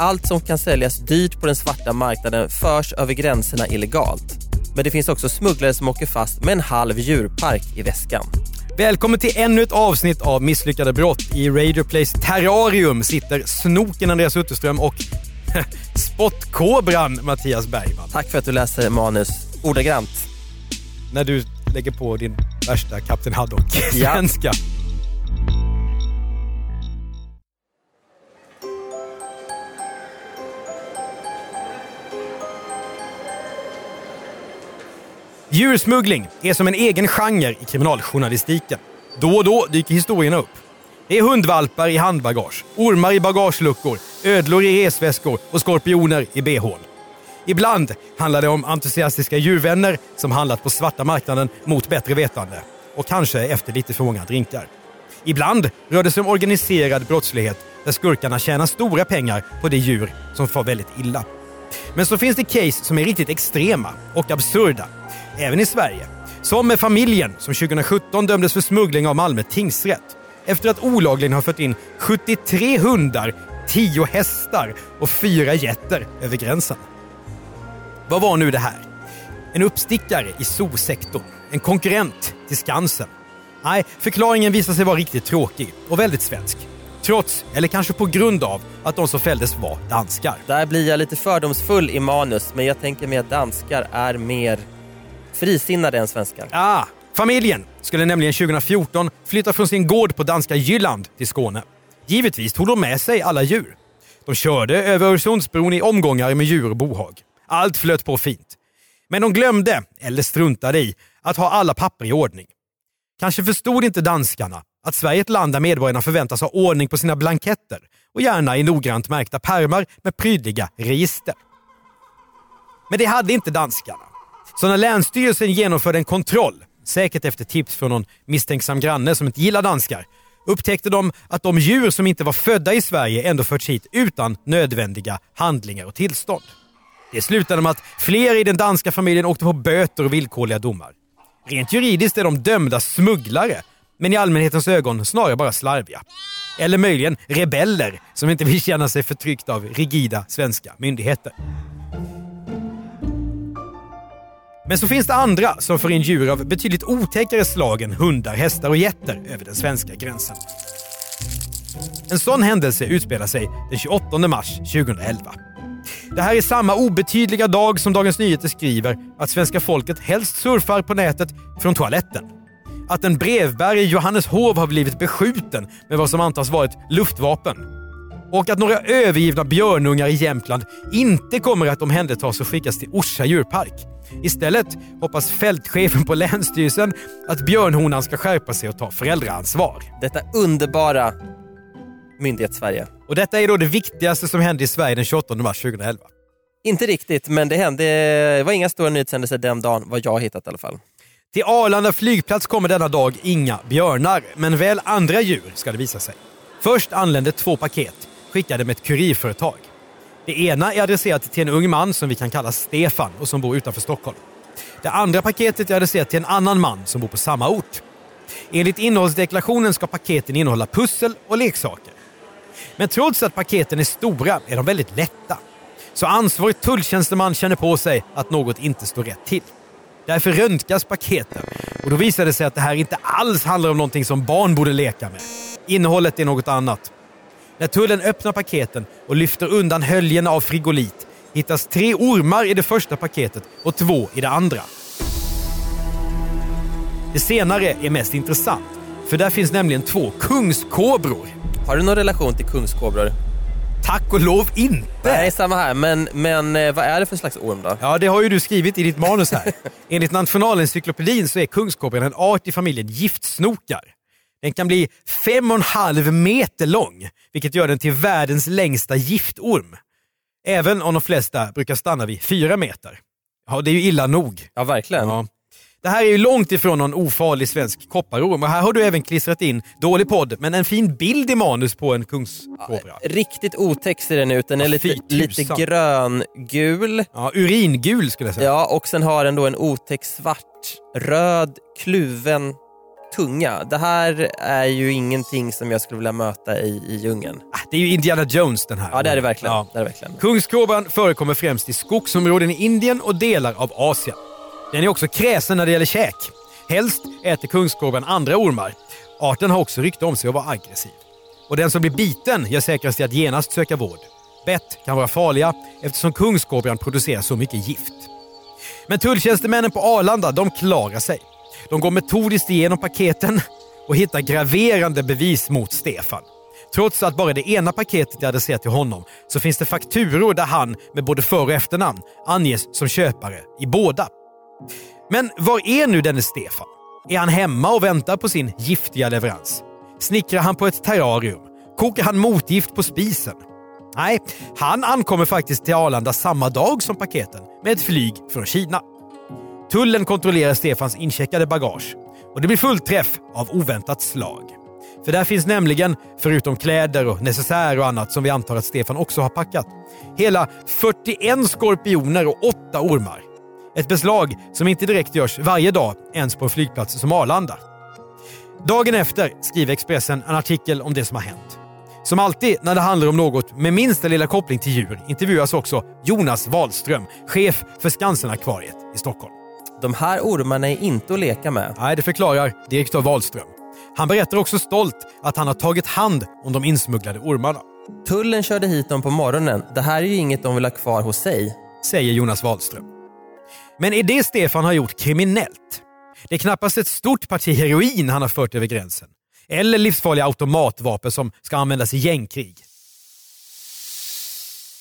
Allt som kan säljas dyrt på den svarta marknaden förs över gränserna illegalt. Men det finns också smugglare som åker fast med en halv djurpark i väskan. Välkommen till ännu ett avsnitt av Misslyckade brott. I Radio Plays terrarium sitter snoken Andreas Utterström och spottkobran Mattias Bergman. Tack för att du läser manus ordagrant. När du lägger på din värsta Kapten Haddock-svenska. Djursmuggling är som en egen genre i kriminaljournalistiken. Då och då dyker historierna upp. Det är hundvalpar i handbagage, ormar i bagageluckor, ödlor i resväskor och skorpioner i bhn. Ibland handlar det om entusiastiska djurvänner som handlat på svarta marknaden mot bättre vetande. Och kanske efter lite för många drinkar. Ibland rör det sig om organiserad brottslighet där skurkarna tjänar stora pengar på det djur som far väldigt illa. Men så finns det case som är riktigt extrema och absurda. Även i Sverige. Som med familjen som 2017 dömdes för smuggling av Malmö tingsrätt. Efter att olagligen ha fört in 73 hundar, 10 hästar och 4 getter över gränsen. Vad var nu det här? En uppstickare i zoosektorn? En konkurrent till Skansen? Nej, förklaringen visade sig vara riktigt tråkig och väldigt svensk. Trots, eller kanske på grund av, att de som fälldes var danskar. Där blir jag lite fördomsfull i manus, men jag tänker mig att danskar är mer frisinnade än svenskar. Ah, familjen skulle nämligen 2014 flytta från sin gård på danska Jylland till Skåne. Givetvis tog de med sig alla djur. De körde över Öresundsbron i omgångar med djur och bohag. Allt flöt på fint. Men de glömde, eller struntade i, att ha alla papper i ordning. Kanske förstod inte danskarna att Sverige är ett land där medborgarna förväntas ha ordning på sina blanketter och gärna i noggrant märkta pärmar med prydliga register. Men det hade inte danskarna. Så när Länsstyrelsen genomförde en kontroll, säkert efter tips från någon misstänksam granne som inte gillar danskar, upptäckte de att de djur som inte var födda i Sverige ändå förts hit utan nödvändiga handlingar och tillstånd. Det slutade med att fler i den danska familjen åkte på böter och villkorliga domar. Rent juridiskt är de dömda smugglare, men i allmänhetens ögon snarare bara slarviga. Eller möjligen rebeller som inte vill känna sig förtryckta av rigida svenska myndigheter. Men så finns det andra som för in djur av betydligt otäckare slag än hundar, hästar och getter över den svenska gränsen. En sån händelse utspelar sig den 28 mars 2011. Det här är samma obetydliga dag som Dagens Nyheter skriver att svenska folket helst surfar på nätet från toaletten. Att en brevbärare i Johanneshov har blivit beskjuten med vad som antas vara ett luftvapen. Och att några övergivna björnungar i Jämtland inte kommer att omhändertas och skickas till Orsa djurpark. Istället hoppas fältchefen på Länsstyrelsen att björnhonan ska skärpa sig och ta föräldraansvar. Detta underbara myndighets-Sverige. Och detta är då det viktigaste som hände i Sverige den 28 mars 2011. Inte riktigt, men det hände. Det var inga stora nyhetshändelser den dagen, vad jag hittat i alla fall. Till Arlanda flygplats kommer denna dag inga björnar, men väl andra djur ska det visa sig. Först anlände två paket, skickade med ett kurirföretag. Det ena är adresserat till en ung man som vi kan kalla Stefan och som bor utanför Stockholm. Det andra paketet är adresserat till en annan man som bor på samma ort. Enligt innehållsdeklarationen ska paketen innehålla pussel och leksaker. Men trots att paketen är stora är de väldigt lätta. Så ansvarig tulltjänsteman känner på sig att något inte står rätt till. Därför röntgas paketen och då visar det sig att det här inte alls handlar om någonting som barn borde leka med. Innehållet är något annat. När tullen öppnar paketen och lyfter undan höljen av frigolit hittas tre ormar i det första paketet och två i det andra. Det senare är mest intressant, för där finns nämligen två kungskobror. Har du någon relation till kungskobror? Tack och lov inte! Nej, samma här. Men, men eh, vad är det för slags orm då? Ja, det har ju du skrivit i ditt manus här. Enligt Nationalencyklopedin så är kungskobran en art i familjen giftsnokar. Den kan bli fem och en halv meter lång, vilket gör den till världens längsta giftorm. Även om de flesta brukar stanna vid fyra meter. Ja, det är ju illa nog. Ja, verkligen. Ja. Det här är ju långt ifrån någon ofarlig svensk kopparorm och här har du även klistrat in, dålig podd, men en fin bild i manus på en kungskobra. Riktigt otäck ser den ut. Den är Ja, lite, lite gröngul. Ja, uringul skulle jag säga. Ja, och sen har den då en otäck svart, röd, kluven tunga. Det här är ju ingenting som jag skulle vilja möta i, i djungeln. Ah, Det är ju Indiana Jones den här. Ja, det är det verkligen. Ja. Det är det verkligen. Kungskobran förekommer främst i skogsområden i Indien och delar av Asien. Den är också kräsen när det gäller käk. Helst äter kungskobran andra ormar. Arten har också rykte om sig att vara aggressiv. Och den som blir biten gör säkrast i att genast söka vård. Bett kan vara farliga eftersom kungskobran producerar så mycket gift. Men tulltjänstemännen på Arlanda, de klarar sig. De går metodiskt igenom paketen och hittar graverande bevis mot Stefan. Trots att bara det ena paketet är adresserat till honom så finns det fakturor där han med både för och efternamn anges som köpare i båda. Men var är nu denne Stefan? Är han hemma och väntar på sin giftiga leverans? Snickrar han på ett terrarium? Kokar han motgift på spisen? Nej, han ankommer faktiskt till Arlanda samma dag som paketen med ett flyg från Kina. Tullen kontrollerar Stefans incheckade bagage och det blir fullträff av oväntat slag. För där finns nämligen, förutom kläder och necessär och annat som vi antar att Stefan också har packat, hela 41 skorpioner och 8 ormar. Ett beslag som inte direkt görs varje dag ens på en flygplats som Arlanda. Dagen efter skriver Expressen en artikel om det som har hänt. Som alltid när det handlar om något med minsta lilla koppling till djur intervjuas också Jonas Wahlström, chef för Skansen-akvariet i Stockholm. De här ormarna är inte att leka med. Nej, det förklarar direktör Wahlström. Han berättar också stolt att han har tagit hand om de insmugglade ormarna, Tullen körde hit dem på morgonen. Det här är ju inget de vill ha kvar hos sig. säger Jonas Wahlström. Men är det Stefan har gjort kriminellt? Det är knappast ett stort parti heroin han har fört över gränsen. Eller livsfarliga automatvapen som ska användas i gängkrig.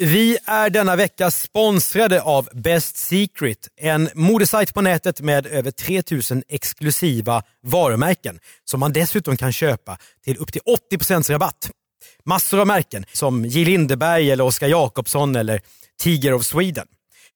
Vi är denna vecka sponsrade av Best Secret, en modesajt på nätet med över 3000 exklusiva varumärken som man dessutom kan köpa till upp till 80% rabatt. Massor av märken som J. Lindeberg, eller Oskar Jakobsson eller Tiger of Sweden.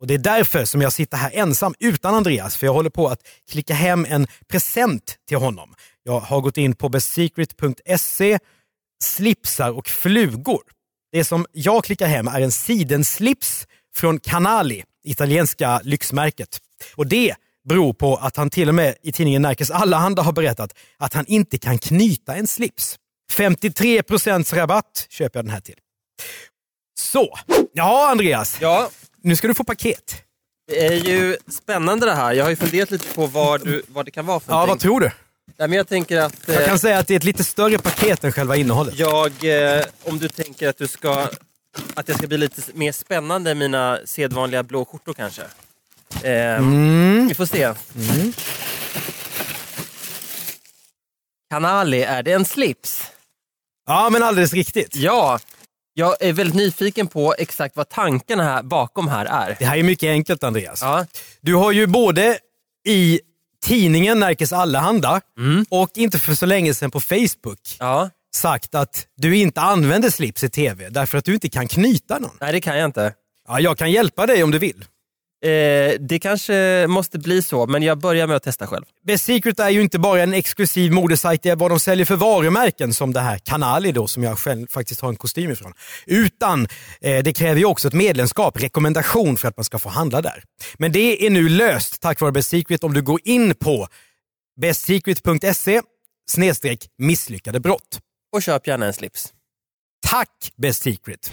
Och Det är därför som jag sitter här ensam utan Andreas, för jag håller på att klicka hem en present till honom. Jag har gått in på bestsecret.se, slipsar och flugor. Det som jag klickar hem är en sidenslips från Canali, italienska lyxmärket. Och det beror på att han till och med i tidningen Närkes Allehanda har berättat att han inte kan knyta en slips. 53% rabatt köper jag den här till. Så, ja Andreas, Ja, nu ska du få paket. det är ju spännande det här. Jag har ju funderat lite på vad, du, vad det kan vara för Ja, vad någonting. tror du? Nej, men jag tänker att... Jag eh, kan säga att det är ett lite större paket än själva innehållet. Jag, eh, om du tänker att du ska att jag ska bli lite mer spännande än mina sedvanliga blå skjortor kanske. Eh, Vi får se. Kanali, är det en slips? Ja, men alldeles riktigt. Ja, jag är väldigt nyfiken på exakt vad tanken här bakom här är. Det här är mycket enkelt Andreas. Ja, Du har ju både i tidningen Närkes Allehanda och inte för så länge sedan på Facebook ja. sagt att du inte använder slips i tv därför att du inte kan knyta någon. Nej det kan jag inte. Ja, jag kan hjälpa dig om du vill. Eh, det kanske måste bli så, men jag börjar med att testa själv. Best Secret är ju inte bara en exklusiv modesajt, det är vad de säljer för varumärken som det här Canali då som jag själv faktiskt har en kostym ifrån. Utan eh, det kräver ju också ett medlemskap, rekommendation för att man ska få handla där. Men det är nu löst tack vare Best Secret om du går in på bestsecret.se misslyckade brott. Och köp gärna en slips. Tack Best Secret!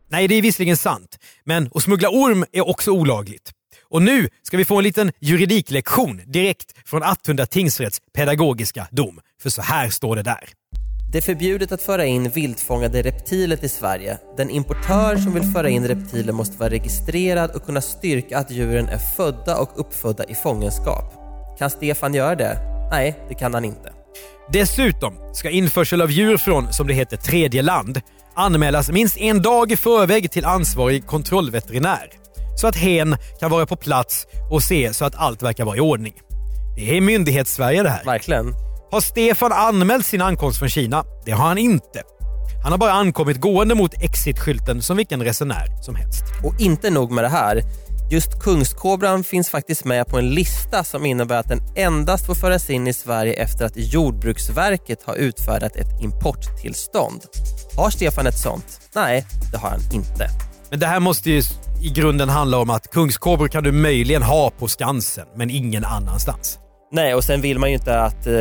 Nej, det är visserligen sant, men att smuggla orm är också olagligt. Och nu ska vi få en liten juridiklektion direkt från Attunda tingsrätts pedagogiska dom. För så här står det där. Det är förbjudet att föra in viltfångade reptiler till Sverige. Den importör som vill föra in reptiler måste vara registrerad och kunna styrka att djuren är födda och uppfödda i fångenskap. Kan Stefan göra det? Nej, det kan han inte. Dessutom ska införsel av djur från, som det heter, tredje land anmälas minst en dag i förväg till ansvarig kontrollveterinär. Så att hen kan vara på plats och se så att allt verkar vara i ordning. Det är myndighets-Sverige det här. Verkligen. Har Stefan anmält sin ankomst från Kina? Det har han inte. Han har bara ankommit gående mot exit-skylten som vilken resenär som helst. Och inte nog med det här. Just kungskobran finns faktiskt med på en lista som innebär att den endast får föras in i Sverige efter att Jordbruksverket har utfärdat ett importtillstånd. Har Stefan ett sånt? Nej, det har han inte. Men det här måste ju i grunden handla om att kungskobror kan du möjligen ha på Skansen, men ingen annanstans. Nej, och sen vill man ju inte att eh,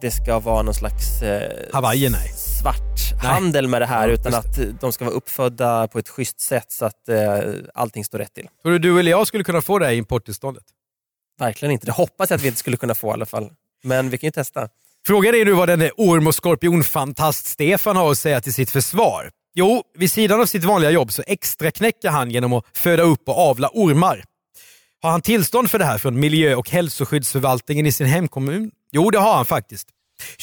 det ska vara någon slags eh, Hawaii, nej. svart. Handel med det här Ja, utan att de ska vara uppfödda på ett schysst sätt så att eh, allting står rätt till. Tror du du eller jag skulle kunna få det här importtillståndet? Verkligen inte. Det hoppas jag att vi inte skulle kunna få i alla fall. Men vi kan ju testa. Frågan är nu vad denne orm och skorpionfantast Stefan har att säga till sitt försvar. Jo, vid sidan av sitt vanliga jobb så extra knäcker han genom att föda upp och avla ormar. Har han tillstånd för det här från miljö och hälsoskyddsförvaltningen i sin hemkommun? Jo, det har han faktiskt.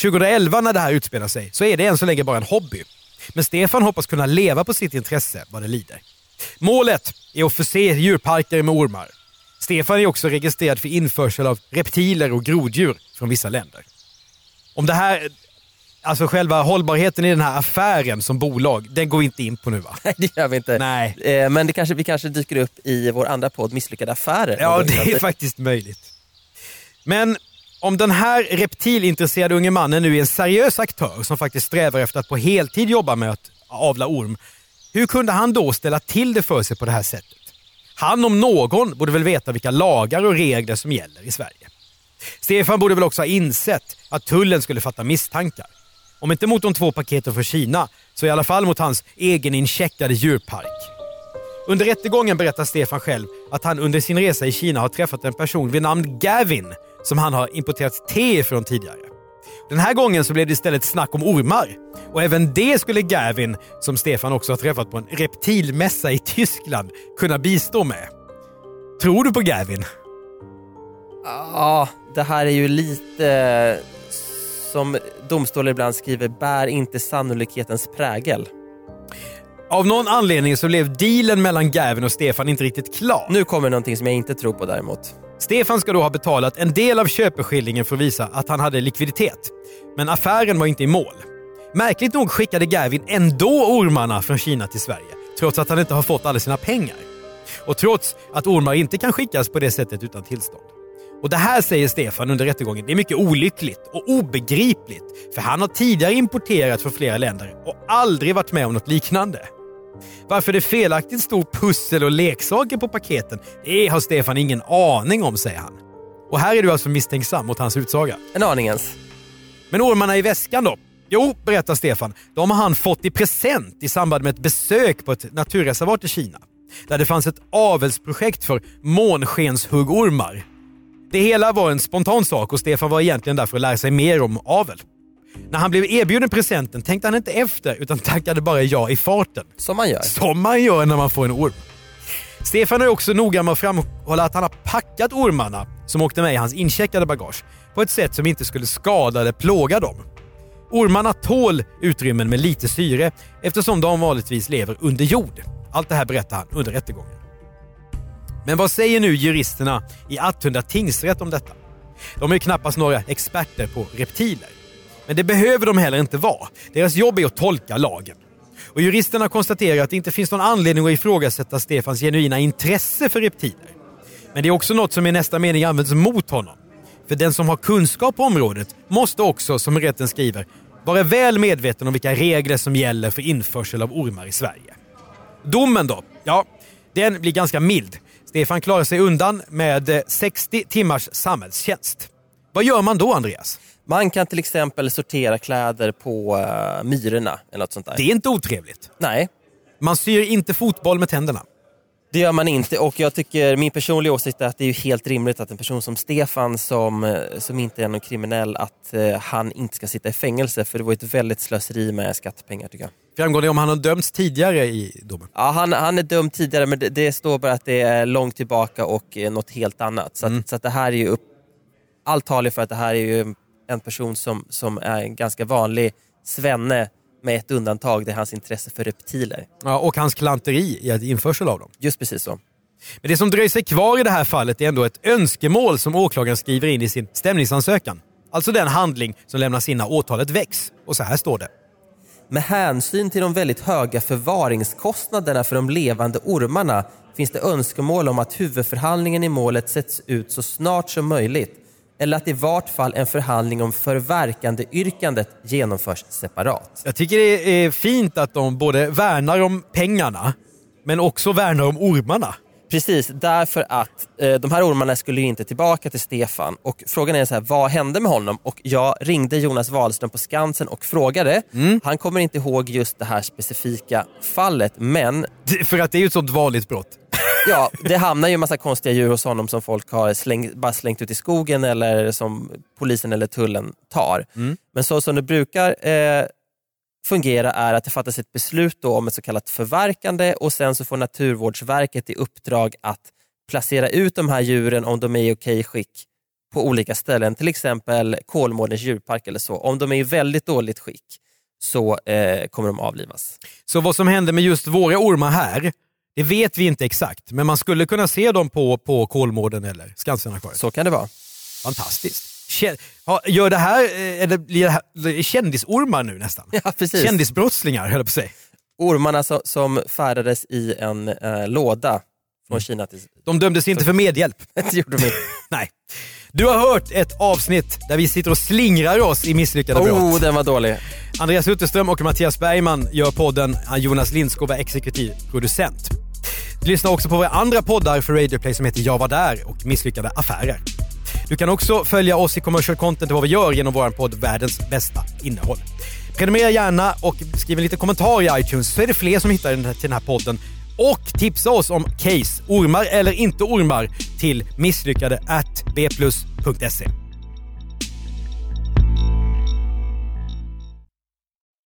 2011 när det här utspelar sig så är det än så länge bara en hobby. Men Stefan hoppas kunna leva på sitt intresse vad det lider. Målet är att förse djurparker med ormar. Stefan är också registrerad för införsel av reptiler och groddjur från vissa länder. Om det här, alltså själva hållbarheten i den här affären som bolag, den går vi inte in på nu va? Nej, det gör vi inte. Nej. Eh, men det kanske, vi kanske dyker upp i vår andra podd Misslyckade affärer. Ja, det är faktiskt möjligt. Men om den här reptilintresserade unge mannen nu är en seriös aktör som faktiskt strävar efter att på heltid jobba med att avla orm, hur kunde han då ställa till det för sig på det här sättet? Han om någon borde väl veta vilka lagar och regler som gäller i Sverige. Stefan borde väl också ha insett att tullen skulle fatta misstankar. Om inte mot de två paketen från Kina, så i alla fall mot hans egenincheckade djurpark. Under rättegången berättar Stefan själv att han under sin resa i Kina har träffat en person vid namn Gavin som han har importerat te ifrån tidigare. Den här gången så blev det istället snack om ormar. Och även det skulle Gavin, som Stefan också har träffat på en reptilmässa i Tyskland, kunna bistå med. Tror du på Gavin? Ja, det här är ju lite som domstolar ibland skriver, bär inte sannolikhetens prägel. Av någon anledning så blev dealen mellan Gavin och Stefan inte riktigt klar. Nu kommer någonting som jag inte tror på däremot. Stefan ska då ha betalat en del av köpeskillingen för att visa att han hade likviditet. Men affären var inte i mål. Märkligt nog skickade Gavin ändå ormarna från Kina till Sverige, trots att han inte har fått alla sina pengar. Och trots att ormar inte kan skickas på det sättet utan tillstånd. Och Det här säger Stefan under rättegången, det är mycket olyckligt och obegripligt. För han har tidigare importerat från flera länder och aldrig varit med om något liknande. Varför det felaktigt stod pussel och leksaker på paketen, det har Stefan ingen aning om, säger han. Och här är du alltså misstänksam mot hans utsaga. En aning ens. Men ormarna i väskan då? Jo, berättar Stefan, de har han fått i present i samband med ett besök på ett naturreservat i Kina. Där det fanns ett avelsprojekt för månskenshuggormar. Det hela var en spontan sak och Stefan var egentligen där för att lära sig mer om avel. När han blev erbjuden presenten tänkte han inte efter utan tackade bara ja i farten. Som man gör. Som man gör när man får en orm. Stefan är också noga med att framhålla att han har packat ormarna som åkte med i hans incheckade bagage på ett sätt som inte skulle skada eller plåga dem. Ormarna tål utrymmen med lite syre eftersom de vanligtvis lever under jord. Allt det här berättar han under rättegången. Men vad säger nu juristerna i Attunda tingsrätt om detta? De är knappast några experter på reptiler. Men det behöver de heller inte vara. Deras jobb är att tolka lagen. Och juristerna konstaterar att det inte finns någon anledning att ifrågasätta Stefans genuina intresse för reptiler. Men det är också något som i nästa mening används mot honom. För den som har kunskap på området måste också, som rätten skriver, vara väl medveten om vilka regler som gäller för införsel av ormar i Sverige. Domen då? Ja, den blir ganska mild. Stefan klarar sig undan med eh, 60 timmars samhällstjänst. Vad gör man då, Andreas? Man kan till exempel sortera kläder på uh, Myrorna eller något sånt där. Det är inte otrevligt. Nej, Man syr inte fotboll med tänderna. det gör man inte och jag tycker min personliga åsikt är att det är helt rimligt att en person som Stefan som, eh, som inte är någon kriminell att eh, han inte ska sitta i fängelse för det var ett väldigt slöseri med skattepengar tycker jag. Framgår det om han har dömts tidigare i domen? Ja, han, han är dömd tidigare men det, det står bara att det är långt tillbaka och eh, något helt annat. Så, att, så att det här är ju upp, allt talar för att det här är ju en person som, som är en ganska vanlig svenne med ett undantag, det är hans intresse för reptiler. Ja, och hans klanteri i införsel av dem. Just precis så. Men det som dröjer sig kvar i det här fallet är ändå ett önskemål som åklagaren skriver in i sin stämningsansökan. Alltså den handling som lämnas in när åtalet väcks. Och så här står det. Med hänsyn till de väldigt höga förvaringskostnaderna för de levande ormarna finns det önskemål om att huvudförhandlingen i målet sätts ut så snart som möjligt eller att i vart fall en förhandling om förverkandeyrkandet genomförs separat. Jag tycker det är fint att de både värnar om pengarna men också värnar om ormarna. Precis, därför att eh, de här ormarna skulle ju inte tillbaka till Stefan och frågan är så här, vad hände med honom? Och jag ringde Jonas Wahlström på Skansen och frågade. Han kommer inte ihåg just det här specifika fallet men För att det är ju ett sånt vanligt brott. ja, det hamnar ju en massa konstiga djur hos honom som folk har släng, bara slängt ut i skogen eller som polisen eller tullen tar. Men så som det brukar eh, fungera är att det fattas ett beslut då om ett så kallat förverkande och sen så får Naturvårdsverket i uppdrag att placera ut de här djuren om de är i okej skick på olika ställen, till exempel Kolmårdens djurpark eller så. Om de är i väldigt dåligt skick så eh, kommer de avlivas. Så vad som hände med just våra ormar här, det vet vi inte exakt. Men man skulle kunna se dem på, på Kolmården eller Skansenakvariet. Så kan det vara. Fantastiskt. Gör det här, eh, eller blir det här kändisormar nu nästan? Ja, precis. Kändisbrottslingar höll jag på att säga. Ormarna som, som färdades i en eh, låda från Kina till... De dömdes inte för medhjälp. Det gjorde de inte. Nej. Du har hört ett avsnitt där vi sitter och slingrar oss i misslyckade brott. Oh, den var dålig. Andreas Utterström och Mattias Bergman gör podden. Jonas Lindskog är exekutiv producent. Lyssna också på våra andra poddar för Radio Play som heter Jag var där och Misslyckade affärer. Du kan också följa oss i commercial content och vad vi gör genom vår podd Världens bästa innehåll. Prenumerera gärna och skriv en liten kommentar i iTunes så är det fler som hittar den här, till den här podden. Och tipsa oss om case, ormar eller inte ormar, till misslyckade at bplus.se.